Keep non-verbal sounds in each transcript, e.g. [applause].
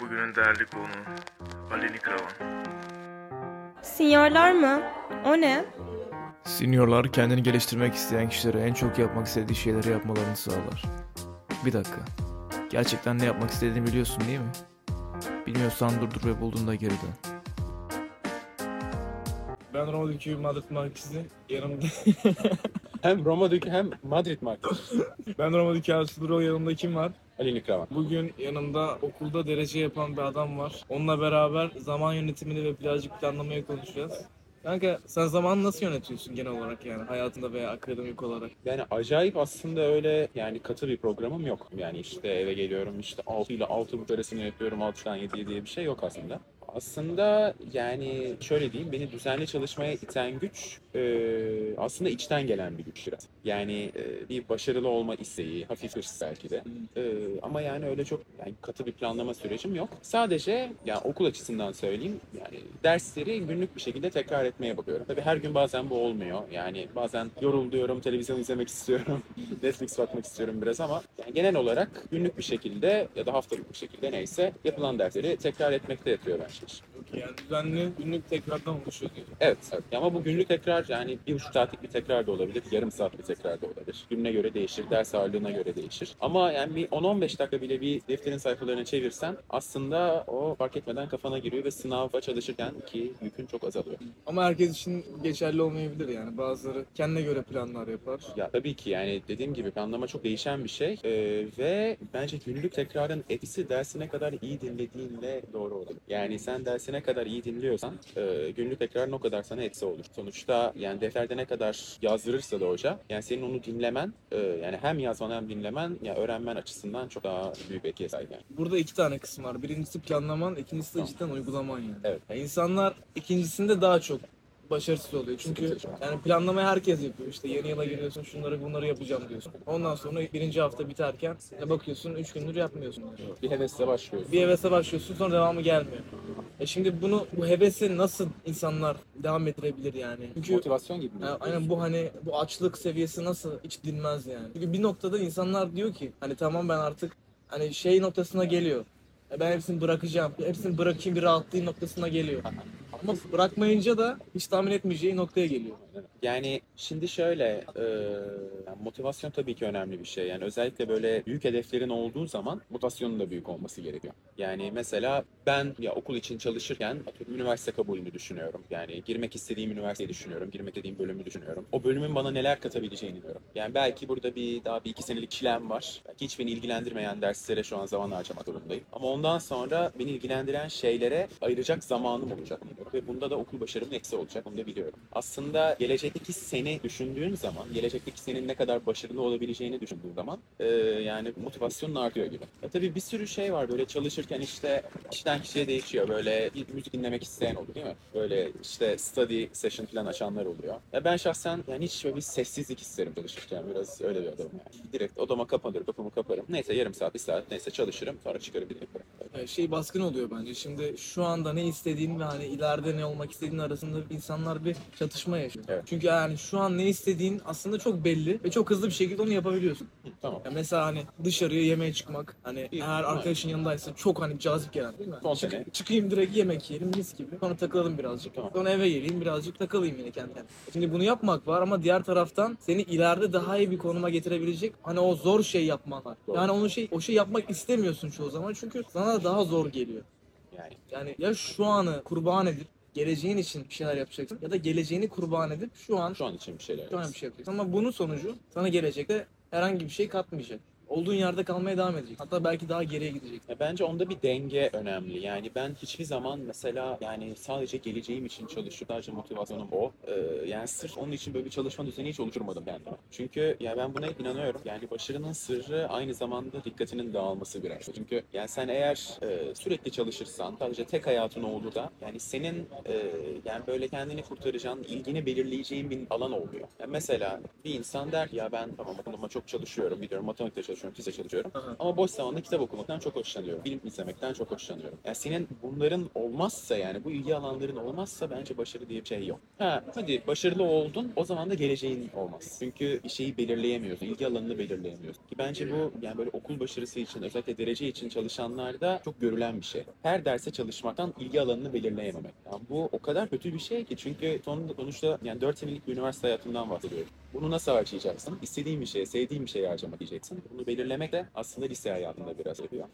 Bugünün değerli konuğu Ali Nikravan. Sinyorlar mı? O ne? Seniorlar kendini geliştirmek isteyen kişilere en çok yapmak istediği şeyleri yapmalarını sağlar. Bir dakika. Gerçekten ne yapmak istediğini biliyorsun değil mi? Bilmiyorsan durdur ve bulduğunda geri dön. Ben Roma'daki Madrid Markiz'i yanımda. [laughs] Hem Roma'daki hem Madrid markası. ben Roma'daki Ertuğrul yanımda kim var? Ali Nikravan. Bugün yanımda okulda derece yapan bir adam var. Onunla beraber zaman yönetimini ve birazcık planlamayı konuşacağız. Kanka sen zamanı nasıl yönetiyorsun genel olarak yani hayatında veya akademik olarak? Yani acayip aslında öyle yani katı bir programım yok. Yani işte eve geliyorum işte 6 ile 6 arasını yapıyorum 6'dan 7'ye diye bir şey yok aslında. Aslında yani şöyle diyeyim beni düzenli çalışmaya iten güç e, aslında içten gelen bir güç biraz. Yani e, bir başarılı olma isteği, hafif hırs belki de. E, ama yani öyle çok yani katı bir planlama sürecim yok. Sadece yani okul açısından söyleyeyim yani dersleri günlük bir şekilde tekrar etmeye bakıyorum. Tabii her gün bazen bu olmuyor. Yani bazen yoruluyorum, televizyon izlemek istiyorum, [laughs] Netflix bakmak istiyorum biraz ama yani genel olarak günlük bir şekilde ya da haftalık bir şekilde neyse yapılan dersleri tekrar etmekte yatıyor bence process. Yani düzenli günlük tekrardan oluşuyor diyor. Evet, evet. Ama bu günlük tekrar yani bir buçuk saatlik bir tekrar da olabilir, yarım saat bir tekrar da olabilir. Gününe göre değişir, ders ağırlığına göre değişir. Ama yani bir 10-15 dakika bile bir defterin sayfalarını çevirsen aslında o fark etmeden kafana giriyor ve sınava çalışırken ki yükün çok azalıyor. Ama herkes için geçerli olmayabilir yani. Bazıları kendine göre planlar yapar. Ya tabii ki yani dediğim gibi planlama çok değişen bir şey Ee, ve bence günlük tekrarın etkisi dersi ne kadar iyi dinlediğinle doğru olur. Yani sen dersi ne kadar iyi dinliyorsan e, günlük tekrarın o kadar sana eksi olur. Sonuçta yani defterde ne kadar yazdırırsa da hoca yani senin onu dinlemen e, yani hem yazman hem dinlemen ya öğrenmen açısından çok daha büyük etkiye sahip yani. Burada iki tane kısım var. Birincisi planlaman, ikincisi de Tamam. cidden uygulaman yani. Evet. Ya insanlar ikincisinde daha çok başarısız oluyor. Çünkü yani planlamayı herkes yapıyor. İşte yeni yıla giriyorsun şunları bunları yapacağım diyorsun. Ondan sonra birinci hafta biterken ya bakıyorsun üç gündür yapmıyorsun. Yani. Bir hevesle başlıyorsun. Bir hevese başlıyorsun sonra devamı gelmiyor. E şimdi bunu bu hevesi nasıl insanlar devam ettirebilir yani? Çünkü Motivasyon gibi. mi? ya aynen bu hani bu açlık seviyesi nasıl hiç dinmez yani. Çünkü bir noktada insanlar diyor ki hani tamam ben artık hani şey noktasına geliyor. E Ben hepsini bırakacağım. Hepsini bırakayım bir rahatlayayım noktasına geliyor. Ama bırakmayınca da hiç tahmin etmeyeceği noktaya geliyor. Yani şimdi şöyle, e, yani motivasyon tabii ki önemli bir şey. Yani özellikle böyle büyük hedeflerin olduğu zaman motivasyonun da büyük olması gerekiyor. Yani mesela ben ya okul için çalışırken üniversite kabulünü düşünüyorum. Yani girmek istediğim üniversiteyi düşünüyorum, girmek istediğim bölümü düşünüyorum. O bölümün bana neler katabileceğini biliyorum. Yani belki burada bir daha bir iki senelik çilem var. Belki hiç beni ilgilendirmeyen derslere şu an zaman harcamak zorundayım. Ama ondan sonra beni ilgilendiren şeylere ayıracak zamanım olacak. Ve bunda da okul başarımın eksi olacak. Onu da biliyorum. Aslında gelecekteki seni düşündüğün zaman, gelecekteki senin ne kadar başarılı olabileceğini düşündüğün zaman e, yani motivasyonun artıyor gibi. Ya tabii bir sürü şey var böyle çalışırken işte kişiden kişiye değişiyor. Böyle müzik dinlemek isteyen olur değil mi? Böyle işte study session falan açanlar oluyor. Ya ben şahsen yani hiç böyle bir sessizlik isterim çalışırken. Biraz öyle bir adamım yani. Direkt odama kapanır, kapımı kaparım. Neyse yarım saat, bir saat neyse çalışırım. Sonra çıkarım bir de yaparım. Şey baskın oluyor bence. Şimdi şu anda ne istediğin ve hani ileride ne olmak istediğin arasında insanlar bir çatışma yaşıyor. Evet. Çünkü yani şu an ne istediğin aslında çok belli ve çok hızlı bir şekilde onu yapabiliyorsun. Tamam. Ya mesela hani dışarıya yemeğe çıkmak hani eğer arkadaşın yanındaysa çok hani cazip gelen değil mi? Son Çık- çıkayım direkt yemek yiyelim mis gibi. Sonra takılalım birazcık. Tamam. Sonra eve geleyim birazcık takılayım yine kendi kendime. Şimdi bunu yapmak var ama diğer taraftan seni ileride daha iyi bir konuma getirebilecek hani o zor şey yapman var. Doğru. Yani onu şey o şey yapmak istemiyorsun çoğu zaman çünkü sana daha zor geliyor. Yani Yani ya şu anı kurban edip geleceğin için bir şeyler yapacaksın ya da geleceğini kurban edip şu an şu an için bir şeyler. şu an bir şey yapacaksın. Ama bunun sonucu sana gelecekte herhangi bir şey katmayacak. Olduğun yerde kalmaya devam edecek. Hatta belki daha geriye gidecek. Bence onda bir denge önemli. Yani ben hiçbir zaman mesela yani sadece geleceğim için çalışıp sadece motivasyonum o. Ee, yani sırf onun için böyle bir çalışma düzeni hiç oluşturmadım kendime. Çünkü ya ben buna hep inanıyorum. Yani başarının sırrı aynı zamanda dikkatinin dağılması biraz. Çünkü yani sen eğer e, sürekli çalışırsan sadece tek hayatın olur da yani senin e, yani böyle kendini kurtaracağın, ilgini belirleyeceğin bir alan oluyor. Yani mesela bir insan der ki ya ben tamam okuluma çok çalışıyorum, gidiyorum matematikte çalışıyorum çalışıyorum, fizik çalışıyorum. Aha. Ama boş zamanda kitap okumaktan çok hoşlanıyorum. Film izlemekten çok hoşlanıyorum. Yani senin bunların olmazsa yani bu ilgi alanların olmazsa bence başarı diye bir şey yok. Ha hadi başarılı oldun o zaman da geleceğin olmaz. Çünkü bir şeyi belirleyemiyorsun. ilgi alanını belirleyemiyorsun. Ki bence bu yani böyle okul başarısı için özellikle derece için çalışanlarda çok görülen bir şey. Her derse çalışmaktan ilgi alanını belirleyememek. Yani bu o kadar kötü bir şey ki çünkü sonunda sonuçta yani 4 senelik bir üniversite hayatından bahsediyorum. Bunu nasıl harcayacaksın? İstediğin bir şeye, sevdiğin bir şeye harcamak diyeceksin. Bunu belirlemek de aslında lise hayatında biraz yapıyor.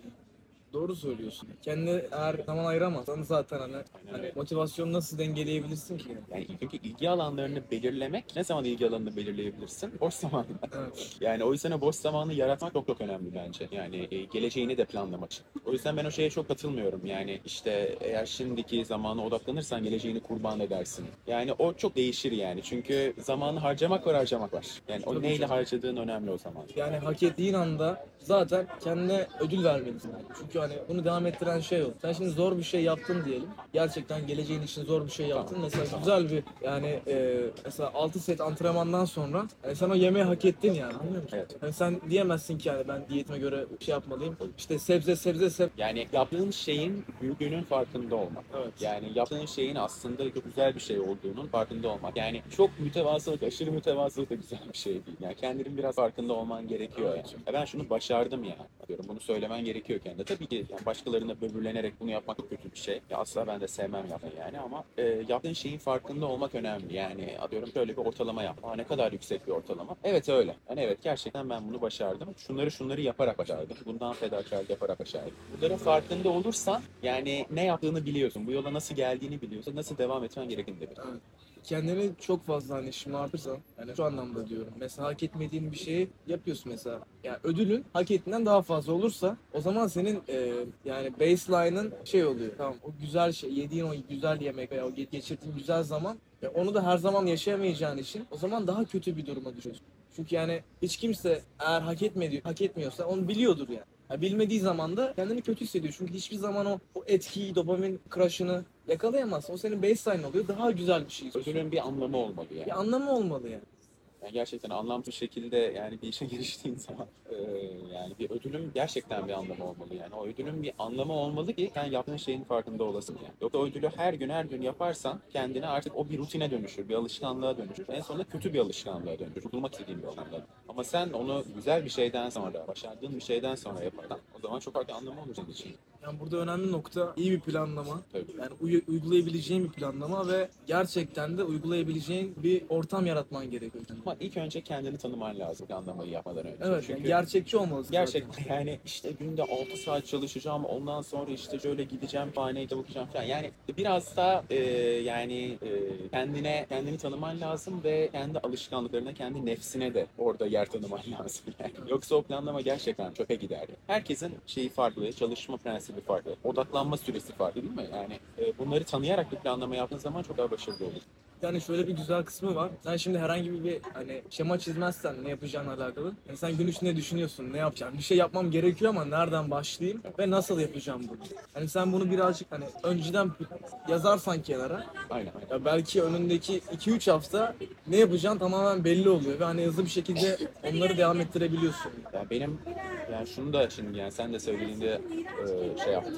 Doğru söylüyorsun. Kendine eğer zaman ayıramazsan zaten hani, hani motivasyonu nasıl dengeleyebilirsin ki? Yani çünkü ilgi alanlarını belirlemek, ne zaman ilgi alanını belirleyebilirsin? [laughs] Boş zaman. Evet. Yani o yüzden o boş zamanı yaratmak çok çok önemli bence. Yani e, geleceğini de planlamak için. O yüzden ben o şeye çok katılmıyorum. Yani işte eğer şimdiki zamana odaklanırsan geleceğini kurban edersin. Yani o çok değişir yani. Çünkü zamanı harcamak var harcamak var. Yani o Tabii neyle canım. harcadığın önemli o zaman. Yani hak ettiğin anda zaten kendine ödül vermelisin. Çünkü hani bunu devam ettiren şey o. Sen şimdi zor bir şey yaptın diyelim. Gerçekten geleceğin için zor bir şey yaptın. Mesela güzel bir yani e, mesela 6 set antrenmandan sonra yani sen o yemeği hak ettin yani. Anlıyor musun? Evet. Yani sen diyemezsin ki yani ben diyetime göre şey yapmalıyım. İşte sebze sebze sebze. Yani yaptığın şeyin büyüklüğünün farkında olmak. Evet. Yani yaptığın şeyin aslında çok güzel bir şey olduğunun farkında olmak. Yani çok mütevazılık, aşırı mütevazılık da güzel bir şey değil. Yani kendinin biraz farkında olman gerekiyor Evet. yani. Ya ben şunu başardım ya. Diyorum bunu söylemen gerekiyor kendine. Tabii ki yani başkalarına böbürlenerek bunu yapmak çok kötü bir şey. Ya asla ben de sevmem yapmayı yani ama e, yaptığın şeyin farkında olmak önemli. Yani atıyorum şöyle bir ortalama yap. Aa, ne kadar yüksek bir ortalama. Evet öyle. Yani evet gerçekten ben bunu başardım. Şunları şunları yaparak başardım. Bundan fedakarlık yaparak başardım. Bunların farkında olursan yani ne yaptığını biliyorsun. Bu yola nasıl geldiğini biliyorsun. Nasıl devam etmen gerektiğini de biliyorsun. Kendini çok fazla hani şımartırsan yani şu anlamda diyorum. Mesela hak etmediğin bir şeyi yapıyorsun mesela. Yani ödülün hak ettiğinden daha fazla olursa o zaman senin e, yani baseline'ın şey oluyor. Tamam o güzel şey yediğin o güzel yemek veya o ge- geçirdiğin güzel zaman ve onu da her zaman yaşayamayacağın için o zaman daha kötü bir duruma düşüyorsun. Çünkü yani hiç kimse eğer hak etmedi, hak etmiyorsa onu biliyordur yani. Ya bilmediği zaman da kendini kötü hissediyor. Çünkü hiçbir zaman o, o etkiyi, dopamin crush'ını yakalayamazsın. O senin baseline oluyor. Daha güzel bir şey. Ödülün bir anlamı olmalı yani. Bir anlamı olmalı yani. Yani gerçekten anlamlı şekilde yani bir işe [laughs] giriştiğin zaman e, yani bir ödülün gerçekten bir anlamı olmalı yani. O ödülün bir anlamı olmalı ki sen yaptığın şeyin farkında olasın yani. Yoksa ödülü her gün her gün yaparsan kendine artık o bir rutine dönüşür, bir alışkanlığa dönüşür. En sonunda kötü bir alışkanlığa dönüşür. Kurtulmak istediğin bir alışkanlığa. Ama sen onu güzel bir şeyden sonra, başardığın bir şeyden sonra yaparsan o zaman çok farklı anlamı olur senin için. Yani burada önemli nokta iyi bir planlama. Tabii. Yani uy- uygulayabileceğin bir planlama ve gerçekten de uygulayabileceğin bir ortam yaratman gerekiyor. Ama ilk önce kendini tanıman lazım planlamayı yapmadan önce. Evet, Çünkü yani gerçekçi olmalısın. Gerçekten yani işte günde 6 saat çalışacağım ondan sonra işte şöyle gideceğim bahaneyi de bakacağım falan. Yani biraz da e, yani e, kendine kendini tanıman lazım ve kendi alışkanlıklarına kendi nefsine de orada yer tanıman [laughs] lazım. Yani. Yoksa o planlama gerçekten çöpe gider. Herkesin şeyi farklı, çalışma prensibi farklı, odaklanma süresi farklı değil mi? Yani e, bunları tanıyarak bir planlama yaptığın zaman çok daha başarılı olur. Yani şöyle bir güzel kısmı var. Sen şimdi herhangi bir hani şema çizmezsen ne yapacağınla alakalı. Yani sen gün içinde düşünüyorsun ne yapacağım. Bir şey yapmam gerekiyor ama nereden başlayayım ve nasıl yapacağım bunu. Hani sen bunu birazcık hani önceden yazarsan kenara Aynen aynen. ya belki önündeki 2-3 hafta ne yapacağın tamamen belli oluyor ve hani hızlı bir şekilde onları devam ettirebiliyorsun. Yani benim yani şunu da şimdi yani sen de söylediğinde e, şey yaptım.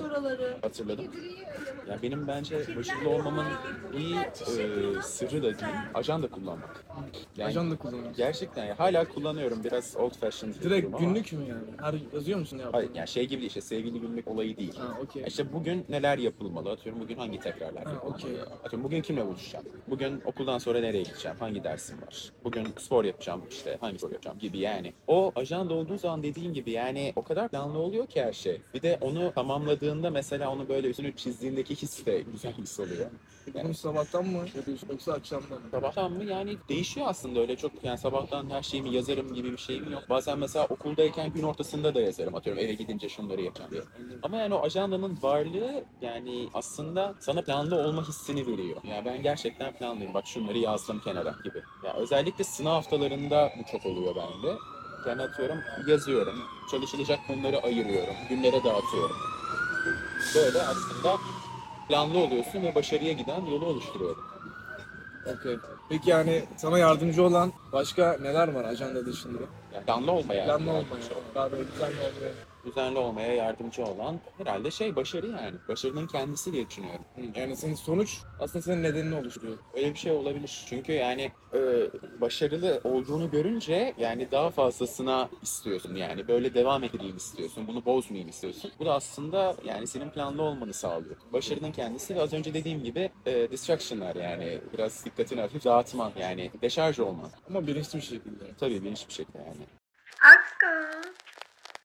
hatırladım. Ya benim bence başarılı olmamın bir e, sırrı da değil, ajanda kullanmak. Yani Ajanda kullanıyorsun. gerçekten ya, hala kullanıyorum biraz old fashioned bir durum Direkt ama- günlük mü yani? Her yazıyor musun ne yaptığını? Hayır yani şey gibi değil, işte sevgili günlük olayı değil. Ha okey. İşte bugün neler yapılmalı? Atıyorum bugün hangi tekrarlar Ha, yapılmalı? okey. Atıyorum bugün kimle buluşacağım? Bugün okuldan sonra nereye gideceğim? Hangi dersim var? Bugün spor yapacağım işte hangi spor yapacağım gibi yani. O ajanda olduğu zaman dediğin gibi yani o kadar planlı oluyor ki her şey. Bir de onu tamamladığında mesela onu böyle üstünü çizdiğindeki his de güzel his oluyor. Bunu sabahtan mı yapıyorsun yoksa akşamdan mı? Sabahtan mı yani değişiyor aslında öyle çok yani sabahtan her şeyimi yazarım gibi bir şeyim yok. Bazen mesela okuldayken gün ortasında da yazarım atıyorum eve gidince şunları yapacağım diye. Ama yani o ajandanın varlığı yani aslında sana planlı olma hissini veriyor. Yani ben gerçekten planlıyım bak şunları yazdım kenara gibi. Ya özellikle sınav haftalarında bu çok oluyor bende. Yani atıyorum yazıyorum, çalışılacak konuları ayırıyorum, günlere dağıtıyorum. Böyle aslında planlı oluyorsun ve başarıya giden yolu oluşturuyorum. Okey. Peki yani sana yardımcı olan başka neler var ajanda dışında? Yani planlı olmaya Planlı olmaya. Daha böyle düzenli olmaya. Düzenli olmaya yardımcı olan herhalde şey başarı yani. Başarının kendisi diye düşünüyorum. Yani senin sonuç aslında senin nedenini oluşturuyor. Öyle bir şey olabilir. Çünkü yani e, başarılı olduğunu görünce yani daha fazlasına istiyorsun yani. Böyle devam edeyim istiyorsun. Bunu bozmayayım istiyorsun. Bu da aslında yani senin planlı olmanı sağlıyor. Başarının kendisi ve az önce dediğim gibi e, distraction'lar yani biraz dikkatini hafif dağıtman yani deşarj olman. Ama bilinçli bir şekilde. Tabii bilinç bir şekilde yani.